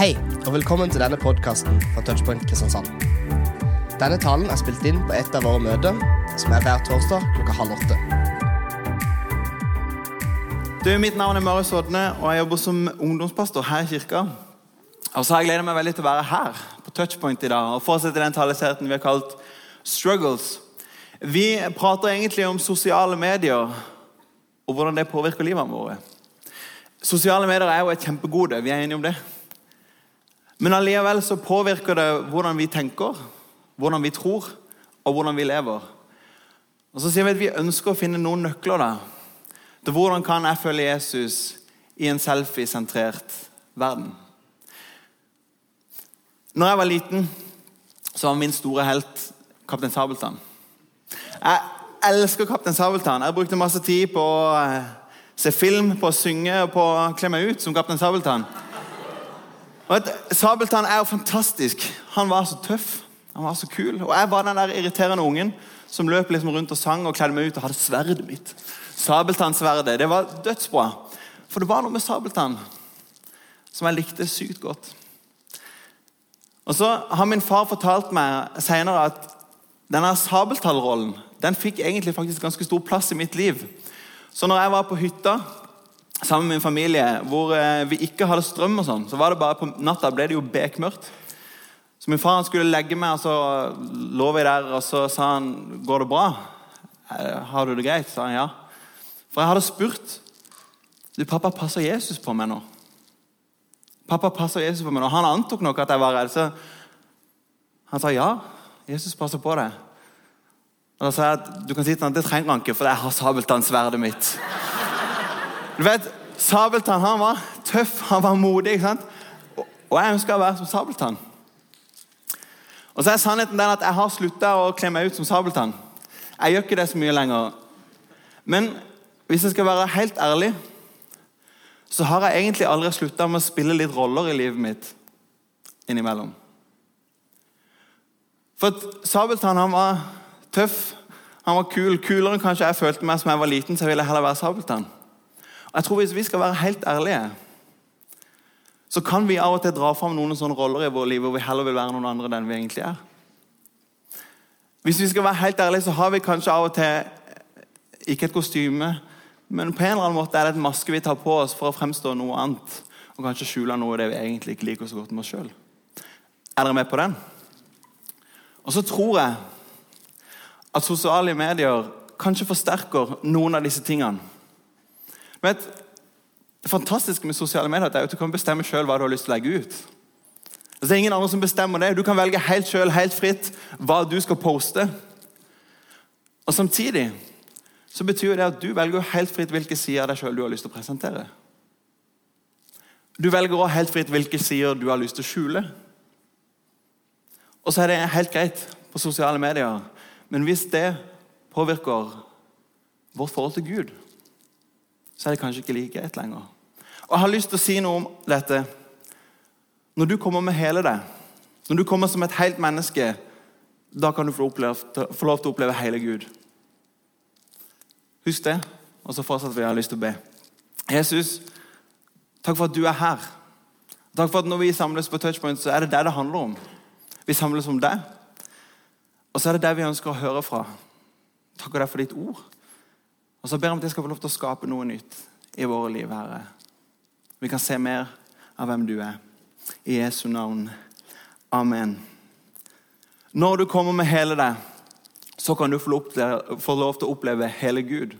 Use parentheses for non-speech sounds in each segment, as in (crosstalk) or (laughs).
Hei, og velkommen til denne podkasten fra Touchpoint Kristiansand. Denne talen er spilt inn på et av våre møter, som er hver torsdag klokka halv åtte. Du, Mitt navn er Marius Odne, og jeg jobber som ungdomspastor her i kirka. Og så har jeg gledet meg veldig til å være her på Touchpoint i dag og fortsette den taleserien vi har kalt Struggles. Vi prater egentlig om sosiale medier og hvordan det påvirker livet vårt. Sosiale medier er jo et kjempegode, vi er enige om det. Men allikevel så påvirker det hvordan vi tenker, hvordan vi tror og hvordan vi lever. Og så sier vi at vi ønsker å finne noen nøkler da, til hvordan kan jeg følge Jesus i en selfie-sentrert verden. Når jeg var liten, så var min store helt Kaptein Sabeltann. Jeg elsker Kaptein Sabeltann. Jeg brukte masse tid på å eh, se film, på å synge og på å kle meg ut som Kaptein Sabeltann. Og Sabeltann er jo fantastisk. Han var så tøff. Han var så kul. Og jeg var den der irriterende ungen som løp liksom rundt og sang og kledde meg ut og hadde sverdet mitt. Sabeltannsverdet. Det var dødsbra. For det var noe med Sabeltann som jeg likte sykt godt. Og så har min far fortalt meg senere at denne sabeltallrollen den fikk egentlig faktisk ganske stor plass i mitt liv. Så når jeg var på hytta sammen med min familie, hvor eh, vi ikke hadde strøm, og sånn, så var det bare på natta ble det jo bekmørkt. Så min far skulle legge meg, og så lå vi der, og så sa han 'Går det bra?' «Eh, 'Har du det greit?' sa han ja. For jeg hadde spurt du, 'Pappa, passer Jesus på meg nå?' Pappa passer Jesus på meg nå. Han antok nok at jeg var redd. Så han sa ja. Jesus passer på deg. Og Da sa jeg at du kan si til han, det trenger han ikke, for jeg har sabeltannsverdet mitt. Du vet, Sabeltann han var tøff, han var modig. ikke sant? Og- jeg ønsker å være som Sabeltann. Og så er sannheten den at jeg har slutta å kle meg ut som Sabeltann. Jeg gjør ikke det så mye lenger. Men hvis jeg skal være helt ærlig, så har jeg egentlig aldri slutta med å spille litt roller i livet mitt innimellom. For Sabeltann han var tøff, han var kul. Kulere enn kanskje jeg følte meg som jeg var liten, så jeg ville heller være Sabeltann. Og jeg tror Hvis vi skal være helt ærlige, så kan vi av og til dra fram noen sånne roller i vårt liv hvor vi heller vil være noen andre enn vi egentlig er. Hvis vi skal være helt ærlige, så har vi kanskje av og til ikke et kostyme, men på en eller annen måte er det et maske vi tar på oss for å fremstå noe annet. Og kanskje skjule noe av det vi egentlig ikke liker så godt med oss sjøl. Er dere med på den? Og så tror jeg at sosiale medier kanskje forsterker noen av disse tingene. Vet, det fantastiske med sosiale medier er at du kan bestemme selv hva du har lyst til å legge ut. Altså, det er ingen andre som bestemmer det. Du kan velge helt selv, helt fritt hva du skal poste. Og Samtidig så betyr det at du velger helt fritt hvilke sider av deg sjøl du har lyst til å presentere. Du velger også helt fritt hvilke sider du har lyst til å skjule. Og så er det helt greit på sosiale medier, men hvis det påvirker vårt forhold til Gud, så er det kanskje ikke like greit lenger. Og Jeg har lyst til å si noe om dette. Når du kommer med hele deg, når du kommer som et helt menneske, da kan du få, oppleve, få lov til å oppleve hele Gud. Husk det, og så fortsetter vi. Jeg har lyst til å be. Jesus, takk for at du er her. Takk for at når vi samles på Touchpoint, så er det det det handler om. Vi samles om deg, og så er det det vi ønsker å høre fra. Deg for ditt ord. Og så ber jeg om at jeg skal få lov til å skape noe nytt i våre liv, Herre. Vi kan se mer av hvem du er. I Jesu navn. Amen. Når du kommer med hele deg, så kan du få lov til, å oppleve hele Gud.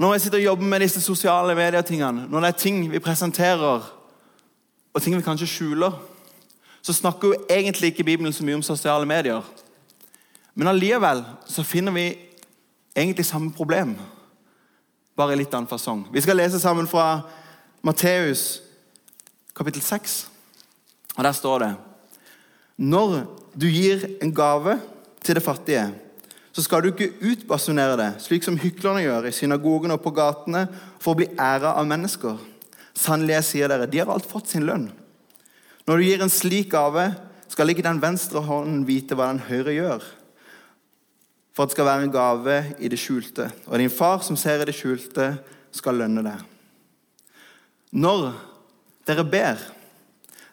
Når jeg sitter og jobber med disse sosiale medietingene, når det er ting vi presenterer, og ting vi kanskje skjuler, så snakker jo egentlig ikke Bibelen så mye om sosiale medier. Men allikevel så finner vi egentlig samme problem, bare i litt annen fasong. Vi skal lese sammen fra Matteus kapittel 6. Og Der står det Når du gir en gave til det fattige, så skal du ikke utbasunere det, slik som hyklerne gjør i synagogene og på gatene, for å bli æra av mennesker. Sannelig, jeg sier dere, de har alt fått sin lønn. Når du gir en slik gave, skal ikke den venstre hånden vite hva den høyre gjør. For at det skal være en gave i det skjulte. Og din far som ser i det skjulte, skal lønne deg. Når dere ber,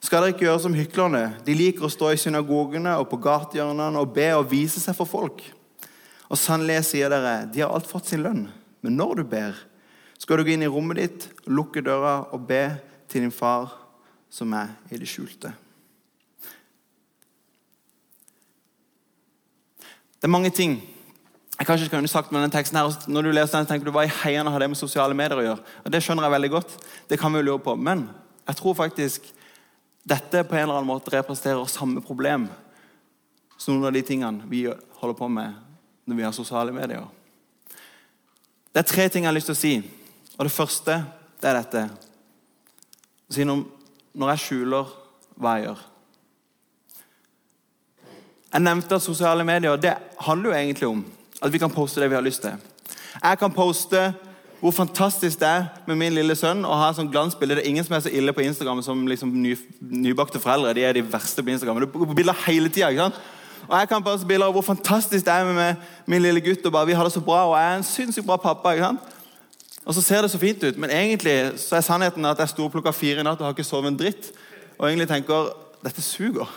skal dere ikke gjøre som hyklerne. De liker å stå i synagogene og på gatehjørnene og be og vise seg for folk. Og sannelig sier dere, de har alt fått sin lønn. Men når du ber, skal du gå inn i rommet ditt, lukke døra og be til din far som er i det skjulte. Det er mange ting jeg kanskje ikke kunne sagt med denne teksten her, Når du leser den, tenker du hva i heiene har det med sosiale medier å gjøre? Og Det skjønner jeg veldig godt. Det kan vi jo lure på. Men jeg tror faktisk dette på en eller annen måte representerer samme problem som noen av de tingene vi holder på med når vi har sosiale medier. Det er tre ting jeg har lyst til å si. Og Det første det er dette. Si når jeg skjuler hva jeg gjør. Jeg nevnte at sosiale medier det handler jo egentlig om at vi kan poste det vi har lyst til. Jeg kan poste hvor fantastisk det er med min lille sønn å ha sånn glansbilde. Det er ingen som er så ille på Instagram som liksom ny, nybakte foreldre. De er de verste på Instagram. Du på bilder hele tiden, Og jeg kan poste bilder av hvor fantastisk det er med min lille gutt. og bare Vi har det så bra, og jeg er en sinnssykt bra pappa. ikke sant? Og så ser det så fint ut, men egentlig så er sannheten at jeg sto opp klokka fire i natt og har ikke sovet en dritt. Og egentlig tenker dette suger.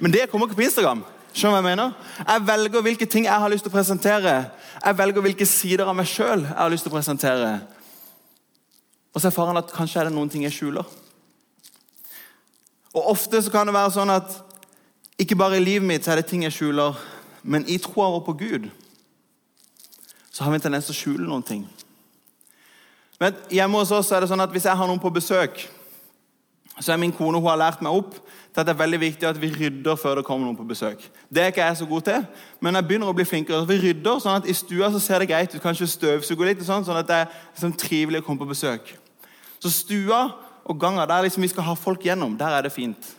Men det kommer ikke på Instagram. Skjønner hva Jeg mener? Jeg velger hvilke ting jeg har lyst til å presentere. Jeg velger hvilke sider av meg sjøl jeg har lyst til å presentere. Og så er faren at kanskje er det noen ting jeg skjuler. Og Ofte så kan det være sånn at ikke bare i livet mitt er det ting jeg skjuler, men i troa vår på Gud så har vi en tendens til å skjule noen ting. Men Hjemme hos oss er det sånn at hvis jeg har noen på besøk, så er min kone hun har lært meg opp til at det er veldig viktig at vi rydder før det kommer noen på besøk. Det er ikke jeg så god til, men jeg begynner å bli flinkere. Vi rydder sånn at I stua så ser det greit ut. Kanskje støvsuger litt, sånn, sånn at det er liksom trivelig å komme på besøk. Så stua og ganga, der liksom vi skal ha folk gjennom, der er det fint.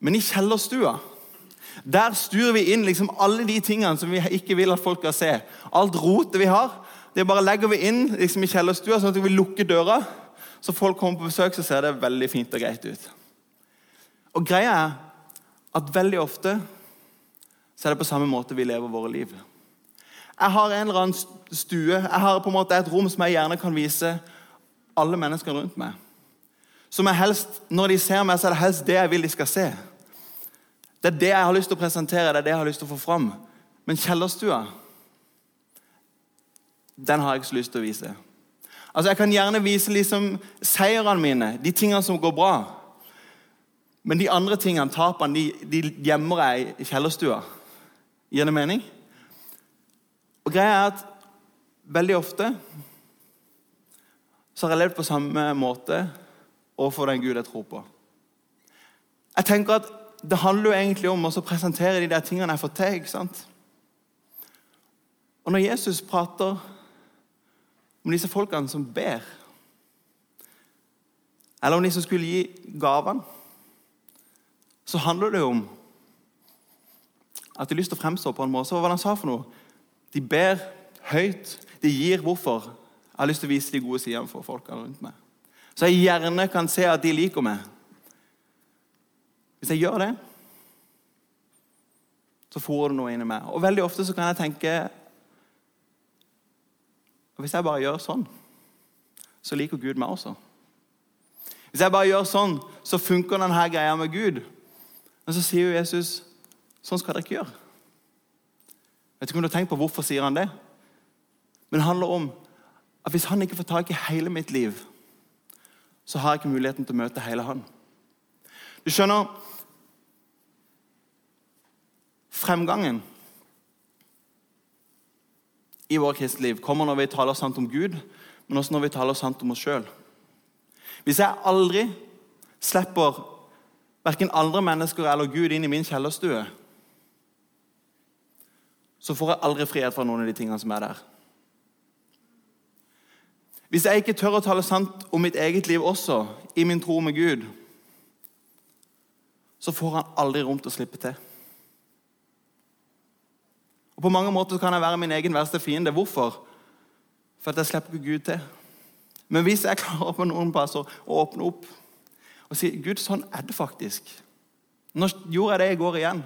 Men i kjellerstua der sturer vi inn liksom alle de tingene som vi ikke vil at folk skal se. Alt rotet vi har, det bare legger vi inn liksom i kjellerstua, sånn at vi lukker døra. Så folk kommer på besøk, så ser det veldig fint og greit ut. Og greia er at veldig ofte så er det på samme måte vi lever våre liv. Jeg har en eller annen stue, jeg har på en måte et rom som jeg gjerne kan vise alle menneskene rundt meg. Som jeg helst, Når de ser meg, så er det helst det jeg vil de skal se. Det er det jeg har lyst til å presentere, det er det jeg har lyst til å få fram. Men kjellerstua, den har jeg ikke så lyst til å vise. Altså, Jeg kan gjerne vise liksom seirene mine, de tingene som går bra. Men de andre tingene, tapene, de, de gjemmer jeg i kjellerstua. Gir det mening? Og greia er at veldig ofte så har jeg levd på samme måte overfor den Gud jeg tror på. Jeg tenker at Det handler jo egentlig om å presentere de der tingene jeg får til. ikke sant? Og når Jesus prater om disse folkene som ber, eller om de som skulle gi gavene så handler det jo om at de har lyst til å fremstå på en måte. Så hva han sa for noe? De ber høyt. De gir hvorfor. Jeg har lyst til å vise de gode sidene for folkene rundt meg. Så jeg gjerne kan se at de liker meg. Hvis jeg gjør det, så får det noe inni meg. Og veldig ofte så kan jeg tenke Hvis jeg bare gjør sånn, så liker Gud meg også. Hvis jeg bare gjør sånn, så funker denne greia med Gud. Men så sier jo Jesus sånn skal dere ikke gjøre. Vet ikke om du har tenkt på Hvorfor sier han det? Men det handler om at hvis han ikke får tak i hele mitt liv, så har jeg ikke muligheten til å møte hele han. Du skjønner Fremgangen i vårt kristeliv kommer når vi taler sant om Gud, men også når vi taler sant om oss sjøl. Hvis jeg aldri slipper verken andre mennesker eller Gud inn i min kjellerstue, så får jeg aldri frihet fra noen av de tingene som er der. Hvis jeg ikke tør å tale sant om mitt eget liv også, i min tro med Gud, så får han aldri rom til å slippe til. Og På mange måter kan jeg være min egen verste fiende. Hvorfor? For at jeg slipper ikke Gud til. Men hvis jeg klarer på noen plasser å åpne opp og si Gud, sånn er det faktisk. Nå gjorde jeg det i går igjen.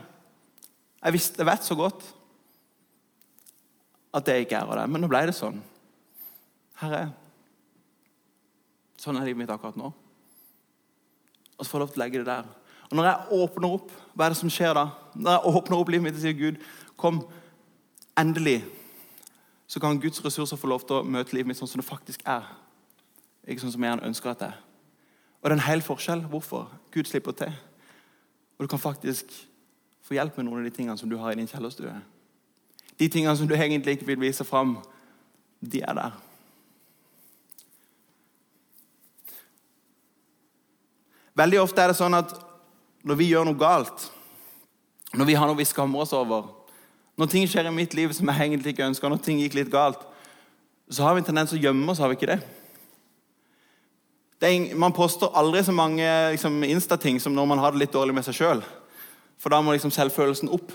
Jeg, visste, jeg vet så godt at det ikke er av deg, men nå ble det sånn. Herre, sånn er livet mitt akkurat nå. Og så får jeg lov til å legge det der. Og når jeg åpner opp, hva er det som skjer da? Når jeg åpner opp livet mitt og sier Gud, kom, endelig, så kan Guds ressurser få lov til å møte livet mitt sånn som det faktisk er. Ikke sånn som jeg ønsker at det er. Og det er en hel forskjell. Hvorfor? Gud slipper til. Og du kan faktisk få hjelp med noen av de tingene som du har i din kjellerstue. De tingene som du egentlig ikke vil vise fram, de er der. Veldig ofte er det sånn at når vi gjør noe galt, når vi har noe vi skammer oss over, når ting skjer i mitt liv som jeg egentlig ikke ønsker, når ting gikk litt galt, så har vi en tendens til å gjemme oss, har vi ikke det? det er, man poster aldri så mange liksom, Insta-ting som når man har det litt dårlig med seg sjøl. For da må liksom selvfølelsen opp.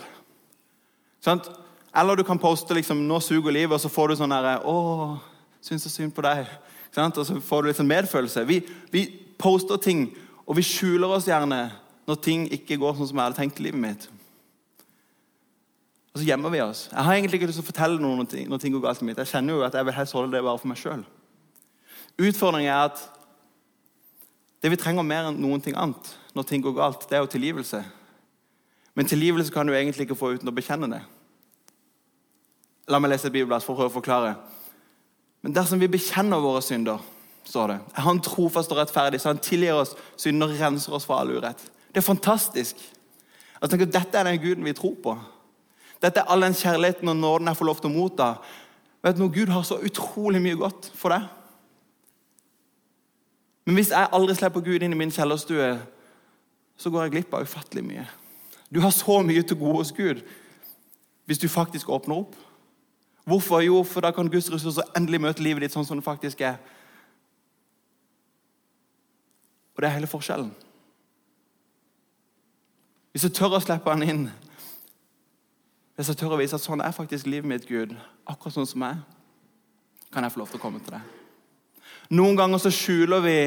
Sånt? Eller du kan poste liksom, 'Nå suger livet', og så får du sånn herre 'Å, syns så synd på deg'. Sånt? Og så får du litt sånn medfølelse. Vi, vi poster ting og vi skjuler oss gjerne når ting ikke går sånn som jeg hadde tenkt i livet mitt. Og så gjemmer vi oss. Jeg har egentlig ikke lyst til å fortelle noen når ting, når ting går galt i mitt. Jeg kjenner jo at jeg vil helst holde det bare for meg sjøl. Utfordringen er at det vi trenger mer enn noen ting annet når ting går galt, det er jo tilgivelse. Men tilgivelse kan du egentlig ikke få uten å bekjenne det. La meg lese et bibelblad for å å forklare. Men dersom vi bekjenner våre synder står det. Er han trofast og rettferdig, så han tilgir oss synder og renser oss fra all urett. Det er fantastisk. Jeg tenker, Dette er den guden vi tror på. Dette er all den kjærligheten og nåden jeg får lov til å motta. Vet du noe? Gud har så utrolig mye godt for deg. Men hvis jeg aldri slipper Gud inn i min kjellerstue, så går jeg glipp av ufattelig mye. Du har så mye til gode hos Gud hvis du faktisk åpner opp. Hvorfor? Jo, for da kan Guds ressurser endelig møte livet ditt sånn som det faktisk er. Og det er hele forskjellen. Hvis jeg tør å slippe han inn, hvis jeg tør å vise at sånn er faktisk livet mitt, Gud, akkurat sånn som jeg, kan jeg få lov til å komme til deg. Noen ganger så skjuler vi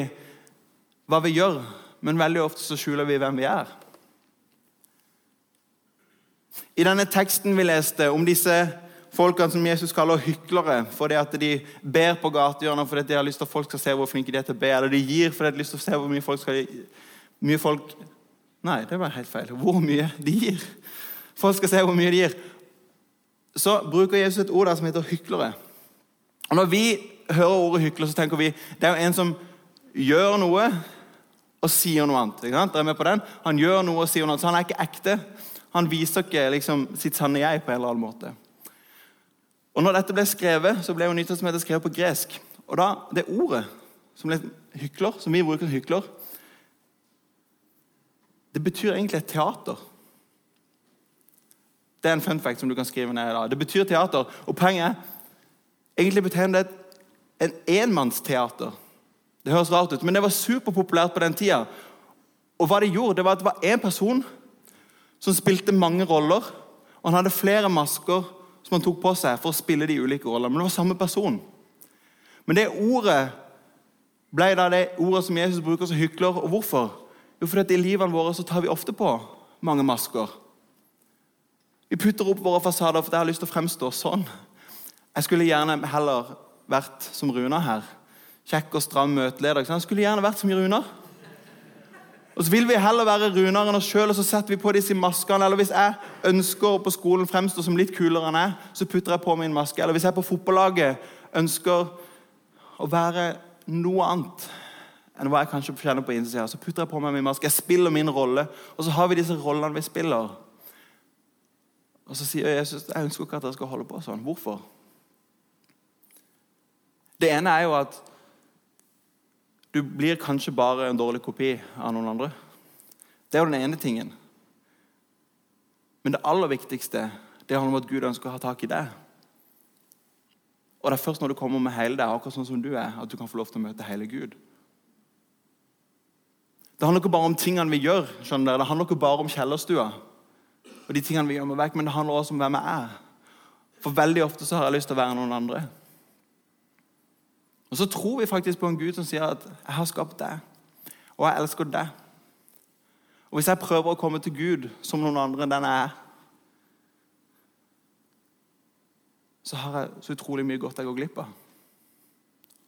hva vi gjør, men veldig ofte så skjuler vi hvem vi er. I denne teksten vi leste om disse folkene som Jesus kaller hyklere fordi at de ber på gatehjørnet fordi de har lyst til at folk skal se hvor flinke de er til å be, eller de gir fordi de har lyst til å se hvor mye folk skal mye folk, Nei, det var helt feil. Hvor mye de gir. Folk skal se hvor mye de gir. Så bruker Jesus et ord der som heter hyklere. Og Når vi hører ordet hykler, så tenker vi det er jo en som gjør noe og sier noe annet. Ikke sant? Er med på den? Han gjør noe og sier noe annet, så han er ikke ekte. Han viser ikke liksom, sitt sanne jeg på en eller annen måte. Og når dette ble skrevet, så ble jo Nytestamentet skrevet på gresk. Og da, det ordet som hykler, som vi bruker hykler, det betyr egentlig et teater. Det er en fun fact som du kan skrive ned i dag. Det betyr teater. Og poenget Egentlig betegner det en enmannsteater. Det høres rart ut, men det var superpopulært på den tida. Og hva det gjorde, det var at det var én person som spilte mange roller. Og han hadde flere masker som han tok på seg for å spille de ulike rollene. Men det var samme person. Men det ordet ble da det ordet som Jesus bruker som hykler. Og hvorfor? Jo, fordi i livene våre så tar vi ofte på mange masker. Vi putter opp våre fasader fordi jeg har lyst til å fremstå sånn. Jeg skulle gjerne heller vært som Runa her. Kjekk og stram møteleder. Jeg skulle gjerne vært som Runa. Og så vil vi heller være Runar enn oss sjøl, og så setter vi på disse maskene. Eller hvis jeg ønsker på skolen fremstå som litt kulere enn jeg, så putter jeg på min maske. Eller hvis jeg på fotballaget ønsker å være noe annet enn hva jeg kanskje kjenner på innsida, så putter jeg på meg min maske. Jeg spiller min rolle. Og så har vi disse rollene vi spiller. Og så sier Jesus jeg ønsker ikke at dere skal holde på sånn. Hvorfor? Det ene er jo at du blir kanskje bare en dårlig kopi av noen andre. Det er jo den ene tingen. Men det aller viktigste det handler om at Gud ønsker å ha tak i deg. Og det er først når du kommer med hele deg, akkurat sånn som du er, at du kan få lov til å møte hele Gud. Det handler ikke bare om tingene vi gjør, skjønner dere. det handler ikke bare om kjellerstua. Og de tingene vi gjør med vekk, Men det handler også om hvem jeg er. For veldig ofte så har jeg lyst til å være noen andre. Og så tror vi faktisk på en Gud som sier at 'jeg har skapt deg, og jeg elsker deg'. Og Hvis jeg prøver å komme til Gud som noen andre enn den jeg er, så har jeg så utrolig mye godt jeg går glipp av.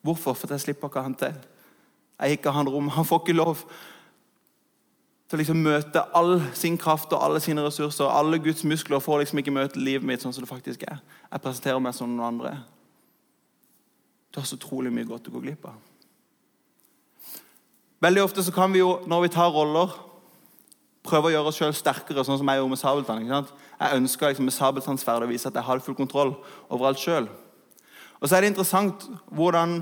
Hvorfor? For jeg slipper ikke han til. Jeg gikk av han rom. Han får ikke lov til å liksom møte all sin kraft og alle sine ressurser. Alle Guds muskler får liksom ikke møte livet mitt sånn som det faktisk er. Jeg presenterer meg som noen andre. Du har så utrolig mye godt å gå glipp av. Veldig ofte så kan vi jo, når vi tar roller, prøve å gjøre oss sjøl sterkere, sånn som jeg gjorde med Sabeltann. ikke sant? Jeg ønska liksom med sabeltannsverdet å vise at jeg hadde full kontroll over alt sjøl. Og så er det interessant hvordan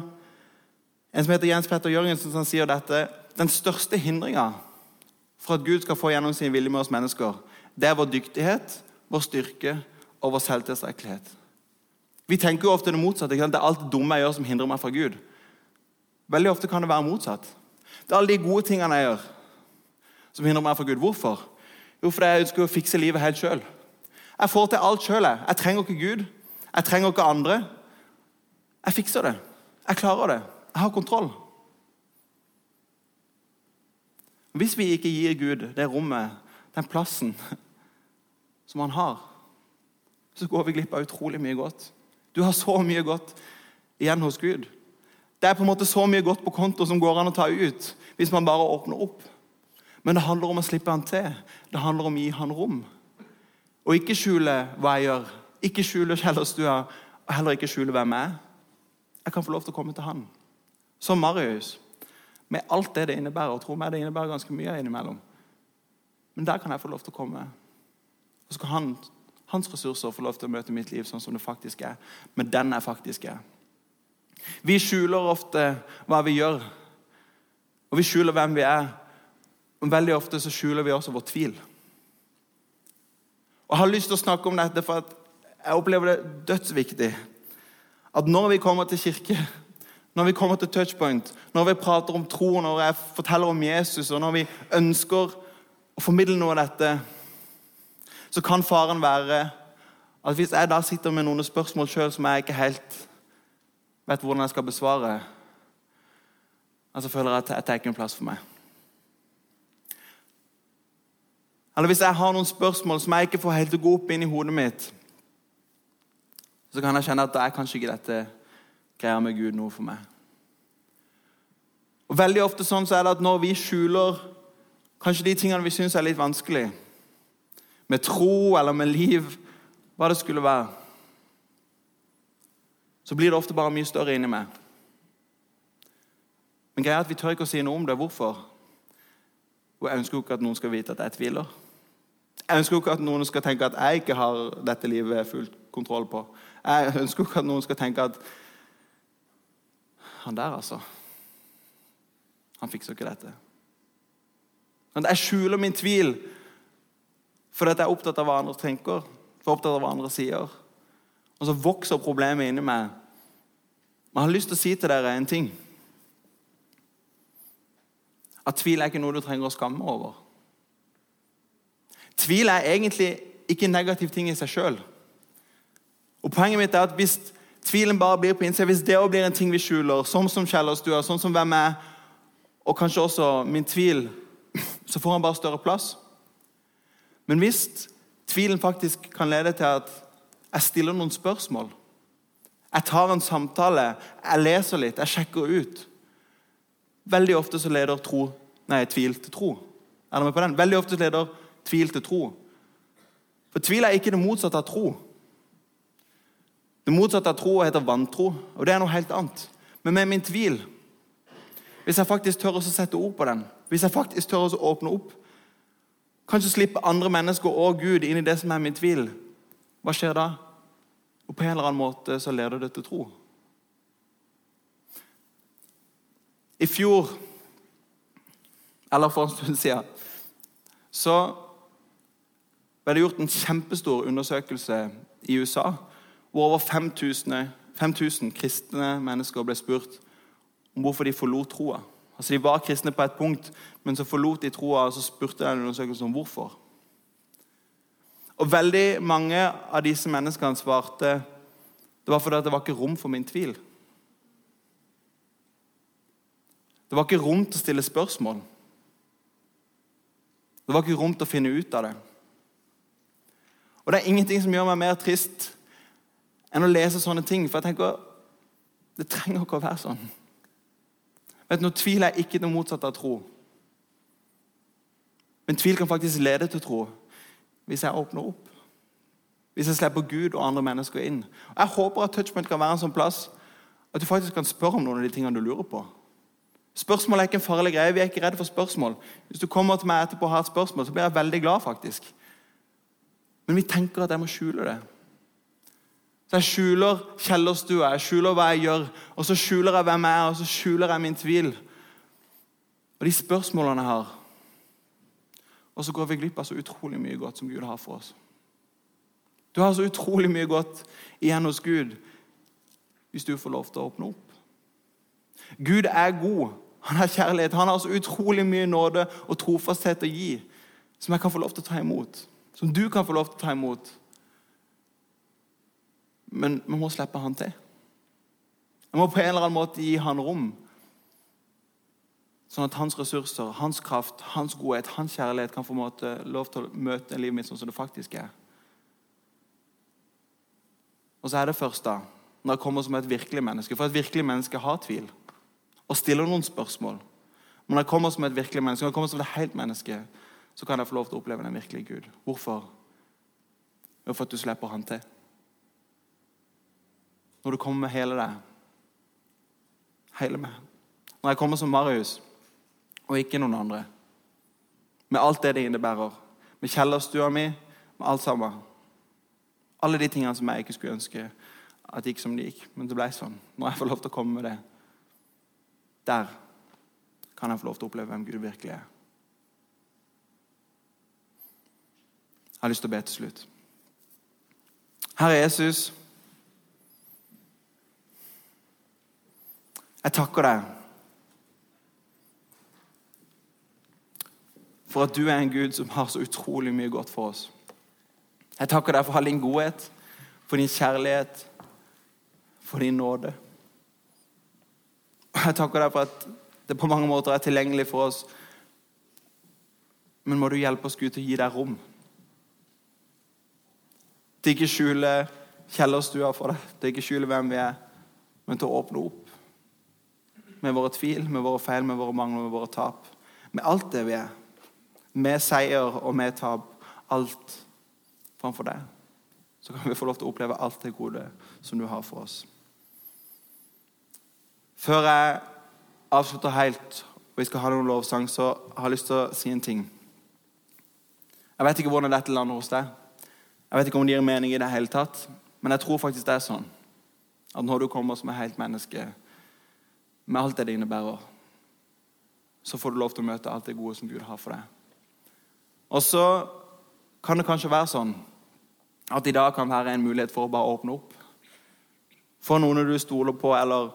en som heter Jens Petter Jørgensen, som sier dette Den største hindringa for at Gud skal få gjennom sin vilje med oss mennesker, det er vår dyktighet, vår styrke og vår selvtilstrekkelighet. Vi tenker jo ofte det motsatte. Det er alt det dumme jeg gjør, som hindrer meg fra Gud. Veldig ofte kan det være motsatt. Det er alle de gode tingene jeg gjør, som hindrer meg fra Gud. Hvorfor? Jo, fordi jeg ønsker å fikse livet helt sjøl. Jeg får til alt sjøl. Jeg. jeg trenger ikke Gud. Jeg trenger ikke andre. Jeg fikser det. Jeg klarer det. Jeg har kontroll. Hvis vi ikke gir Gud det rommet, den plassen som han har, så går vi glipp av utrolig mye godt. Du har så mye godt igjen hos Gud. Det er på en måte så mye godt på konto som går an å ta ut hvis man bare åpner opp. Men det handler om å slippe han til. Det handler om å gi han rom. Og ikke skjule hva jeg gjør. Ikke skjule kjellerstua, og heller ikke skjule hvem jeg er. Jeg kan få lov til å komme til han. Som Marius. Med alt det det innebærer. Og tro meg, det innebærer ganske mye innimellom. Men der kan jeg få lov til å komme. Og så kan han, hans ressurser få lov til å møte mitt liv sånn som det faktisk er. Men den er faktisk er. Vi skjuler ofte hva vi gjør, og vi skjuler hvem vi er. Men veldig ofte så skjuler vi også vår tvil. Og Jeg har lyst til å snakke om dette, for jeg opplever det dødsviktig. At når vi kommer til kirke, når vi kommer til touchpoint, når vi prater om tro, når jeg forteller om Jesus, og når vi ønsker å formidle noe av dette, så kan faren være at hvis jeg da sitter med noen spørsmål sjøl som jeg ikke helt vet hvordan jeg skal besvare, så føler jeg at jeg tar ikke en plass for meg. Eller hvis jeg har noen spørsmål som jeg ikke får helt å gå opp inn i hodet mitt, så kan jeg kjenne at da er kanskje ikke dette greia med Gud noe for meg. Og Veldig ofte sånn så er det at når vi skjuler kanskje de tingene vi syns er litt vanskelig, med tro eller med liv, hva det skulle være, så blir det ofte bare mye større inni meg. Men greia er at vi tør ikke å si noe om det. Hvorfor? Og jeg ønsker jo ikke at noen skal vite at jeg tviler. Jeg ønsker jo ikke at noen skal tenke at jeg ikke har dette livet fullt kontroll på. Jeg ønsker jo ikke at noen skal tenke at Han der, altså Han fikser ikke dette. Jeg skjuler min tvil fordi jeg er opptatt av hva andre tenker, for opptatt av hva andre sier. Og så vokser problemet inni meg. Men jeg har lyst til å si til dere en ting. At tvil er ikke noe du trenger å skamme over. Tvil er egentlig ikke en negativ ting i seg sjøl. Poenget mitt er at hvis tvilen bare blir på innsida, hvis det også blir en ting vi skjuler, sånn som kjellerstua, sånn som hvem er, og kanskje også min tvil, (laughs) så får han bare større plass. Men hvis tvilen faktisk kan lede til at jeg stiller noen spørsmål, jeg tar en samtale, jeg leser litt, jeg sjekker ut Veldig ofte så leder tro, nei, tvil til tro. Er dere med på den? Veldig ofte leder tvil til tro. For tvil er ikke det motsatte av tro. Det motsatte av tro heter vantro, og det er noe helt annet. Men med min tvil Hvis jeg faktisk tør å sette ord på den, hvis jeg faktisk tør å åpne opp Kanskje slippe andre mennesker og Gud inn i det som er min tvil. Hva skjer da? Og På en eller annen måte så leder det til tro. I fjor, eller for en stund siden, så ble det gjort en kjempestor undersøkelse i USA hvor over 5000, 5000 kristne mennesker ble spurt om hvorfor de forlot troa. Altså, de var kristne på et punkt, men så forlot de troa, og så spurte de en undersøkelse om hvorfor. Og Veldig mange av disse menneskene svarte det var fordi det var ikke rom for min tvil. Det var ikke rom til å stille spørsmål. Det var ikke rom til å finne ut av det. Og Det er ingenting som gjør meg mer trist enn å lese sånne ting. For jeg tenker det trenger ikke å være sånn. Vet du, Nå tviler jeg ikke noe motsatt av tro. Men tvil kan faktisk lede til tro hvis jeg åpner opp. Hvis jeg slipper Gud og andre mennesker inn. Jeg håper at Touchpoint kan være en sånn plass at du faktisk kan spørre om noen av de tingene du lurer på. Spørsmål er ikke en farlig greie. Vi er ikke redde for spørsmål. Hvis du kommer til meg etterpå og har et spørsmål, så blir jeg veldig glad. faktisk. Men vi tenker at jeg må skjule det. Så Jeg skjuler kjellerstua, jeg skjuler hva jeg gjør, og så skjuler jeg hvem jeg er, og så skjuler jeg min tvil. Og de spørsmålene jeg har. Og så går vi glipp av så utrolig mye godt som Gud har for oss. Du har så utrolig mye godt igjen hos Gud hvis du får lov til å åpne opp. Gud er god. Han er kjærlighet. Han har så utrolig mye nåde og trofasthet å gi som jeg kan få lov til å ta imot. Som du kan få lov til å ta imot. Men vi må slippe han til. Vi må på en eller annen måte gi han rom. Sånn at hans ressurser, hans kraft, hans godhet, hans kjærlighet kan få måte, lov til å møte livet mitt sånn som det faktisk er. Og så er det først da, når jeg kommer som et virkelig menneske. For et virkelig menneske har tvil og stiller noen spørsmål. Men når jeg kommer som et virkelig menneske, når jeg kommer som et helt menneske, så kan jeg få lov til å oppleve den virkelige Gud. Hvorfor? Jo, for at du slipper han til. Når du kommer med hele deg. Hele meg. Når jeg kommer som Marius, og ikke noen andre. Med alt det det innebærer. Med kjellerstua mi, med alt sammen. Alle de tingene som jeg ikke skulle ønske at det gikk som det gikk. Men det ble sånn. Når jeg får lov til å komme med det, der kan jeg få lov til å oppleve hvem Gud virkelig er. Jeg har lyst til å be til slutt. Herre Jesus, jeg takker deg for at du er en Gud som har så utrolig mye godt for oss. Jeg takker deg for all din godhet, for din kjærlighet, for din nåde. Jeg takker deg for at det på mange måter er tilgjengelig for oss. Men må du hjelpe oss, Gud, til å gi deg rom. Til ikke skjule kjellerstua for deg, til ikke skjule hvem vi er, men til å åpne opp. Med våre tvil, med våre feil, med våre mangler, med våre tap. Med alt det vi er. Med seier og med tap. Alt framfor deg, så kan vi få lov til å oppleve alt det gode som du har for oss. Før jeg avslutter helt, og vi skal ha noen lovsang, så har jeg lyst til å si en ting. Jeg vet ikke hvordan dette lander hos deg. Jeg vet ikke om det gir mening i det hele tatt. Men jeg tror faktisk det er sånn at når du kommer som et helt menneske med alt det det innebærer, så får du lov til å møte alt det gode som Gud har for deg. Og så kan det kanskje være sånn at i dag kan være en mulighet for å bare åpne opp. For noen du stoler på, eller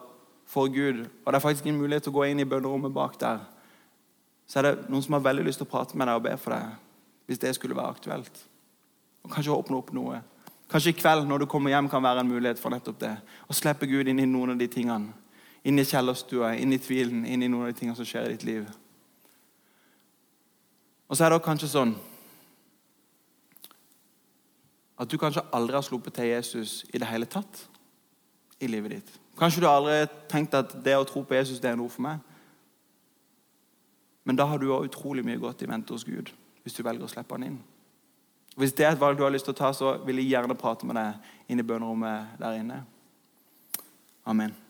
for Gud. Og det er faktisk en mulighet til å gå inn i bønnerommet bak der. Så er det noen som har veldig lyst til å prate med deg og be for deg. Hvis det skulle være aktuelt. Og kanskje åpne opp noe. Kanskje i kveld når du kommer hjem kan være en mulighet for nettopp det. Å slippe Gud inn i noen av de tingene. Inn i kjellerstua, inn i tvilen, inn i noen av de tingene som skjer i ditt liv. Og så er det kanskje sånn at du kanskje aldri har sluppet til Jesus i det hele tatt i livet ditt. Kanskje du aldri har tenkt at det å tro på Jesus det er noe for meg. Men da har du òg utrolig mye godt i vente hos Gud hvis du velger å slippe han inn. Hvis det er et valg du har lyst til å ta, så vil jeg gjerne prate med deg inn i bønnerommet der inne. Amen.